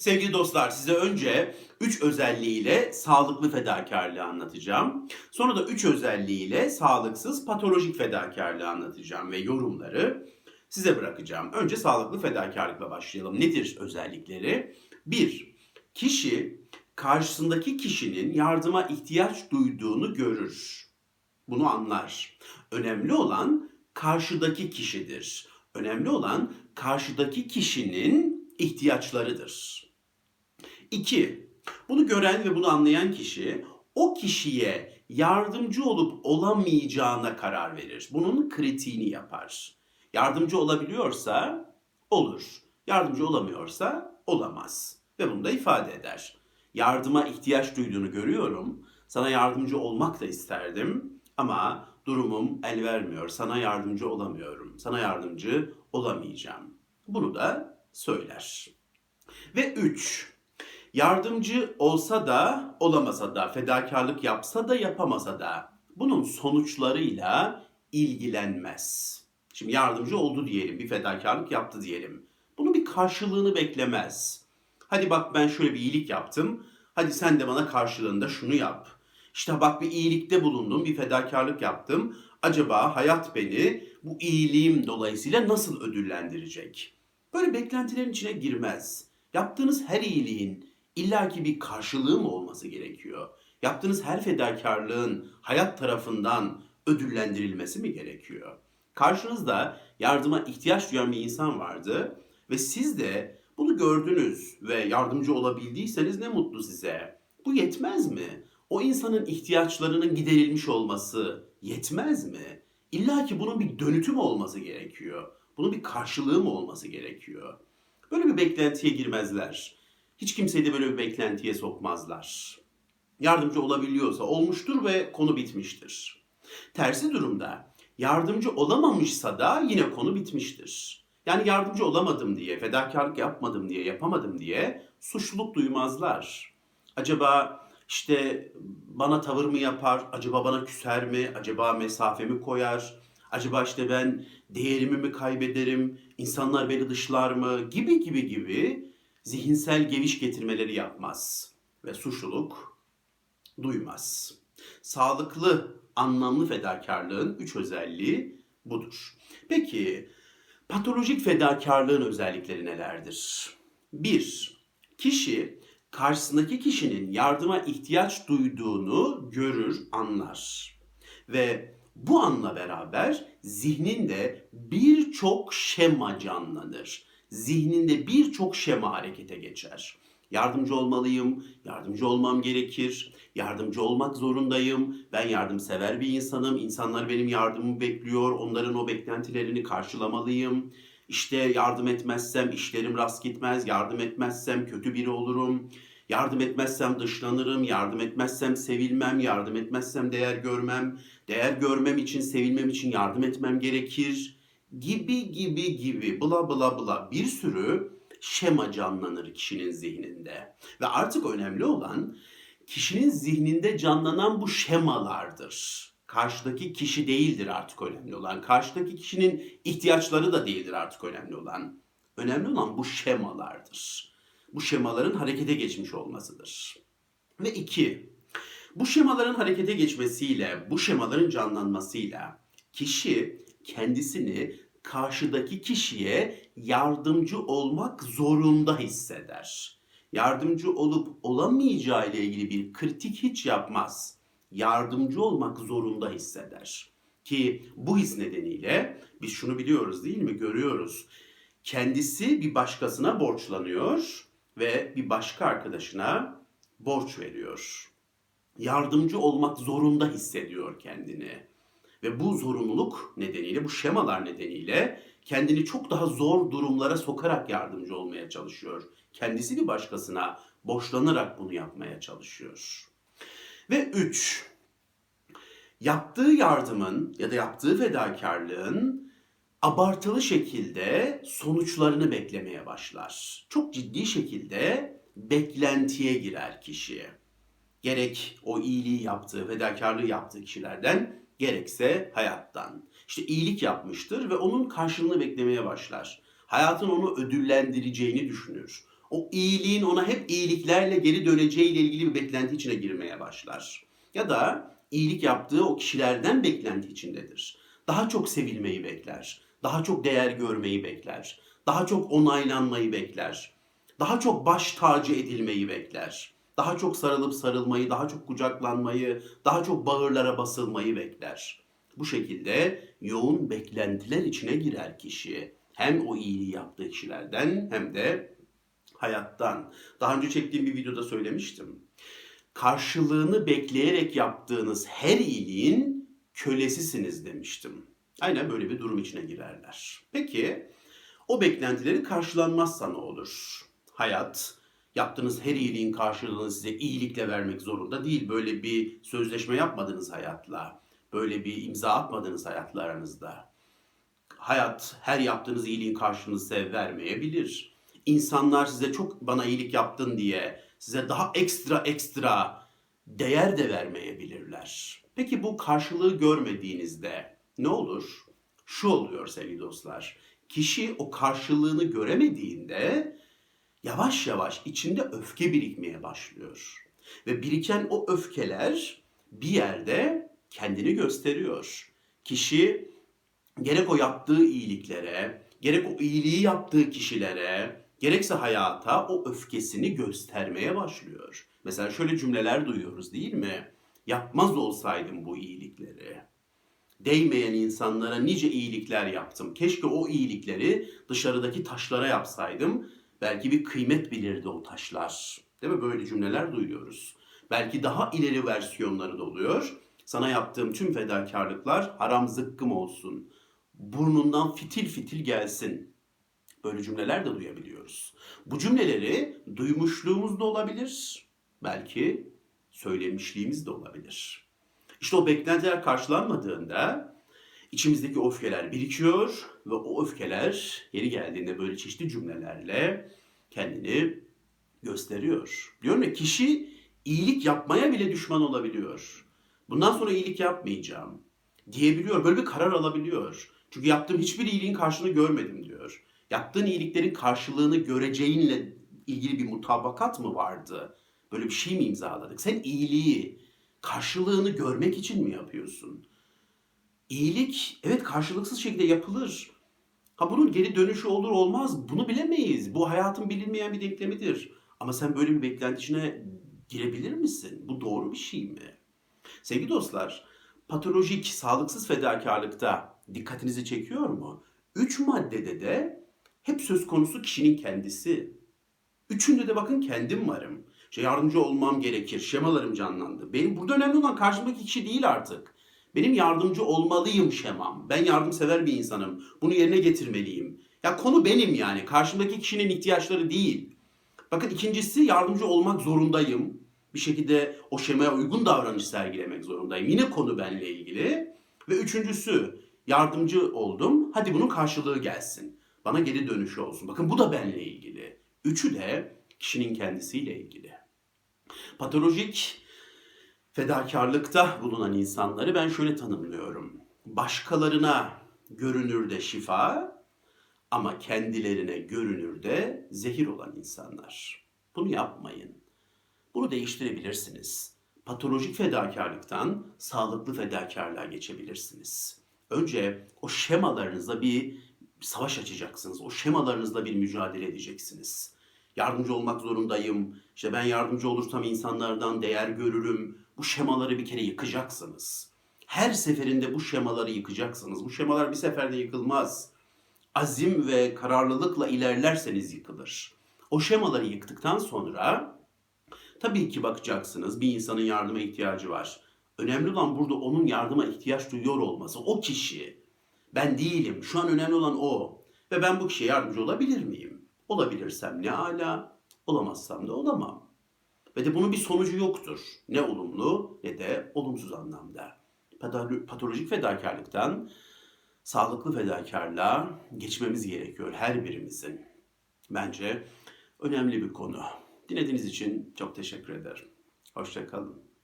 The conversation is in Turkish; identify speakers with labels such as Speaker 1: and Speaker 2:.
Speaker 1: Sevgili dostlar size önce 3 özelliğiyle sağlıklı fedakarlığı anlatacağım. Sonra da 3 özelliğiyle sağlıksız patolojik fedakarlığı anlatacağım ve yorumları size bırakacağım. Önce sağlıklı fedakarlıkla başlayalım. Nedir özellikleri? 1. Kişi karşısındaki kişinin yardıma ihtiyaç duyduğunu görür. Bunu anlar. Önemli olan karşıdaki kişidir. Önemli olan karşıdaki kişinin ihtiyaçlarıdır. 2. Bunu gören ve bunu anlayan kişi o kişiye yardımcı olup olamayacağına karar verir. Bunun kritiğini yapar. Yardımcı olabiliyorsa olur. Yardımcı olamıyorsa olamaz. Ve bunu da ifade eder. Yardıma ihtiyaç duyduğunu görüyorum. Sana yardımcı olmak da isterdim ama durumum el vermiyor. Sana yardımcı olamıyorum. Sana yardımcı olamayacağım. Bunu da söyler. Ve 3. Yardımcı olsa da olamasa da, fedakarlık yapsa da yapamasa da bunun sonuçlarıyla ilgilenmez. Şimdi yardımcı oldu diyelim, bir fedakarlık yaptı diyelim. Bunun bir karşılığını beklemez. Hadi bak ben şöyle bir iyilik yaptım. Hadi sen de bana karşılığında şunu yap. İşte bak bir iyilikte bulundum, bir fedakarlık yaptım. Acaba hayat beni bu iyiliğim dolayısıyla nasıl ödüllendirecek? Böyle beklentilerin içine girmez. Yaptığınız her iyiliğin illaki bir karşılığı mı olması gerekiyor? Yaptığınız her fedakarlığın hayat tarafından ödüllendirilmesi mi gerekiyor? Karşınızda yardıma ihtiyaç duyan bir insan vardı ve siz de bunu gördünüz ve yardımcı olabildiyseniz ne mutlu size. Bu yetmez mi? O insanın ihtiyaçlarının giderilmiş olması yetmez mi? İlla ki bunun bir dönütü mü olması gerekiyor? Bunun bir karşılığı mı olması gerekiyor? Böyle bir beklentiye girmezler. Hiç kimseyi de böyle bir beklentiye sokmazlar. Yardımcı olabiliyorsa olmuştur ve konu bitmiştir. Tersi durumda yardımcı olamamışsa da yine konu bitmiştir. Yani yardımcı olamadım diye, fedakarlık yapmadım diye, yapamadım diye suçluluk duymazlar. Acaba işte bana tavır mı yapar, acaba bana küser mi, acaba mesafemi koyar, acaba işte ben değerimi mi kaybederim, insanlar beni dışlar mı gibi gibi gibi zihinsel geviş getirmeleri yapmaz ve suçluluk duymaz. Sağlıklı, anlamlı fedakarlığın üç özelliği budur. Peki patolojik fedakarlığın özellikleri nelerdir? 1. Kişi karşısındaki kişinin yardıma ihtiyaç duyduğunu görür, anlar. Ve bu anla beraber zihninde birçok şema canlanır. Zihninde birçok şema harekete geçer. Yardımcı olmalıyım, yardımcı olmam gerekir, yardımcı olmak zorundayım, ben yardımsever bir insanım, insanlar benim yardımımı bekliyor, onların o beklentilerini karşılamalıyım. İşte yardım etmezsem işlerim rast gitmez, yardım etmezsem kötü biri olurum, yardım etmezsem dışlanırım, yardım etmezsem sevilmem, yardım etmezsem değer görmem, değer görmem için, sevilmem için yardım etmem gerekir gibi gibi gibi bla bla bla bir sürü şema canlanır kişinin zihninde. Ve artık önemli olan kişinin zihninde canlanan bu şemalardır. Karşıdaki kişi değildir artık önemli olan. Karşıdaki kişinin ihtiyaçları da değildir artık önemli olan. Önemli olan bu şemalardır. Bu şemaların harekete geçmiş olmasıdır. Ve iki, bu şemaların harekete geçmesiyle, bu şemaların canlanmasıyla kişi kendisini karşıdaki kişiye yardımcı olmak zorunda hisseder. Yardımcı olup olamayacağı ile ilgili bir kritik hiç yapmaz. Yardımcı olmak zorunda hisseder. Ki bu his nedeniyle biz şunu biliyoruz değil mi? Görüyoruz. Kendisi bir başkasına borçlanıyor ve bir başka arkadaşına borç veriyor. Yardımcı olmak zorunda hissediyor kendini. Ve bu zorunluluk nedeniyle, bu şemalar nedeniyle kendini çok daha zor durumlara sokarak yardımcı olmaya çalışıyor. Kendisi bir başkasına borçlanarak bunu yapmaya çalışıyor. Ve üç, yaptığı yardımın ya da yaptığı fedakarlığın abartılı şekilde sonuçlarını beklemeye başlar. Çok ciddi şekilde beklentiye girer kişi. Gerek o iyiliği yaptığı, fedakarlığı yaptığı kişilerden gerekse hayattan. İşte iyilik yapmıştır ve onun karşılığını beklemeye başlar. Hayatın onu ödüllendireceğini düşünür. o iyiliğin ona hep iyiliklerle geri döneceğiyle ilgili bir beklenti içine girmeye başlar. Ya da iyilik yaptığı o kişilerden beklenti içindedir. Daha çok sevilmeyi bekler. Daha çok değer görmeyi bekler. Daha çok onaylanmayı bekler. Daha çok baş tacı edilmeyi bekler. Daha çok sarılıp sarılmayı, daha çok kucaklanmayı, daha çok bağırlara basılmayı bekler. Bu şekilde yoğun beklentiler içine girer kişi. Hem o iyiliği yaptığı kişilerden hem de hayattan. Daha önce çektiğim bir videoda söylemiştim. Karşılığını bekleyerek yaptığınız her iyiliğin kölesisiniz demiştim. Aynen böyle bir durum içine girerler. Peki o beklentileri karşılanmazsa ne olur? Hayat yaptığınız her iyiliğin karşılığını size iyilikle vermek zorunda değil. Böyle bir sözleşme yapmadınız hayatla. Böyle bir imza atmadınız hayatla aranızda. Hayat her yaptığınız iyiliğin karşılığını size vermeyebilir. İnsanlar size çok bana iyilik yaptın diye size daha ekstra ekstra değer de vermeyebilirler. Peki bu karşılığı görmediğinizde ne olur? Şu oluyor sevgili dostlar. Kişi o karşılığını göremediğinde yavaş yavaş içinde öfke birikmeye başlıyor. Ve biriken o öfkeler bir yerde kendini gösteriyor. Kişi gerek o yaptığı iyiliklere, gerek o iyiliği yaptığı kişilere, gerekse hayata o öfkesini göstermeye başlıyor. Mesela şöyle cümleler duyuyoruz değil mi? Yapmaz olsaydım bu iyilikleri. Değmeyen insanlara nice iyilikler yaptım. Keşke o iyilikleri dışarıdaki taşlara yapsaydım. Belki bir kıymet bilirdi o taşlar. Değil mi? Böyle cümleler duyuyoruz. Belki daha ileri versiyonları da oluyor. Sana yaptığım tüm fedakarlıklar haram zıkkım olsun. Burnundan fitil fitil gelsin. Böyle cümleler de duyabiliyoruz. Bu cümleleri duymuşluğumuz da olabilir. Belki söylemişliğimiz de olabilir. İşte o beklentiler karşılanmadığında içimizdeki öfkeler birikiyor ve o öfkeler yeri geldiğinde böyle çeşitli cümlelerle kendini gösteriyor. Diyorum ya kişi iyilik yapmaya bile düşman olabiliyor. Bundan sonra iyilik yapmayacağım diyebiliyor. Böyle bir karar alabiliyor. Çünkü yaptığım hiçbir iyiliğin karşılığını görmedim diyor. Yaptığın iyiliklerin karşılığını göreceğinle ilgili bir mutabakat mı vardı? Böyle bir şey mi imzaladık? Sen iyiliği karşılığını görmek için mi yapıyorsun? İyilik evet karşılıksız şekilde yapılır. Ha bunun geri dönüşü olur olmaz bunu bilemeyiz. Bu hayatın bilinmeyen bir denklemidir. Ama sen böyle bir beklenti içine girebilir misin? Bu doğru bir şey mi? Sevgili dostlar, patolojik, sağlıksız fedakarlıkta dikkatinizi çekiyor mu? Üç maddede de hep söz konusu kişinin kendisi. Üçünde de bakın kendim varım. İşte yardımcı olmam gerekir. Şemalarım canlandı. Benim burada önemli olan karşımdaki kişi değil artık. Benim yardımcı olmalıyım şemam. Ben yardımsever bir insanım. Bunu yerine getirmeliyim. Ya konu benim yani. Karşımdaki kişinin ihtiyaçları değil. Bakın ikincisi yardımcı olmak zorundayım. Bir şekilde o şemaya uygun davranış sergilemek zorundayım. Yine konu benimle ilgili. Ve üçüncüsü yardımcı oldum. Hadi bunun karşılığı gelsin. Bana geri dönüşü olsun. Bakın bu da benimle ilgili. Üçü de kişinin kendisiyle ilgili. Patolojik fedakarlıkta bulunan insanları ben şöyle tanımlıyorum. Başkalarına görünürde şifa ama kendilerine görünürde zehir olan insanlar. Bunu yapmayın. Bunu değiştirebilirsiniz. Patolojik fedakarlıktan sağlıklı fedakarlığa geçebilirsiniz. Önce o şemalarınızla bir savaş açacaksınız. O şemalarınızla bir mücadele edeceksiniz. Yardımcı olmak zorundayım. İşte ben yardımcı olursam insanlardan değer görürüm. Bu şemaları bir kere yıkacaksınız. Her seferinde bu şemaları yıkacaksınız. Bu şemalar bir seferde yıkılmaz. Azim ve kararlılıkla ilerlerseniz yıkılır. O şemaları yıktıktan sonra tabii ki bakacaksınız bir insanın yardıma ihtiyacı var. Önemli olan burada onun yardıma ihtiyaç duyuyor olması. O kişi. Ben değilim. Şu an önemli olan o. Ve ben bu kişiye yardımcı olabilir miyim? Olabilirsem ne ala, olamazsam da olamam. Ve de bunun bir sonucu yoktur. Ne olumlu ne de olumsuz anlamda. Patolo- Patolojik fedakarlıktan sağlıklı fedakarlığa geçmemiz gerekiyor her birimizin. Bence önemli bir konu. Dinlediğiniz için çok teşekkür ederim. Hoşçakalın.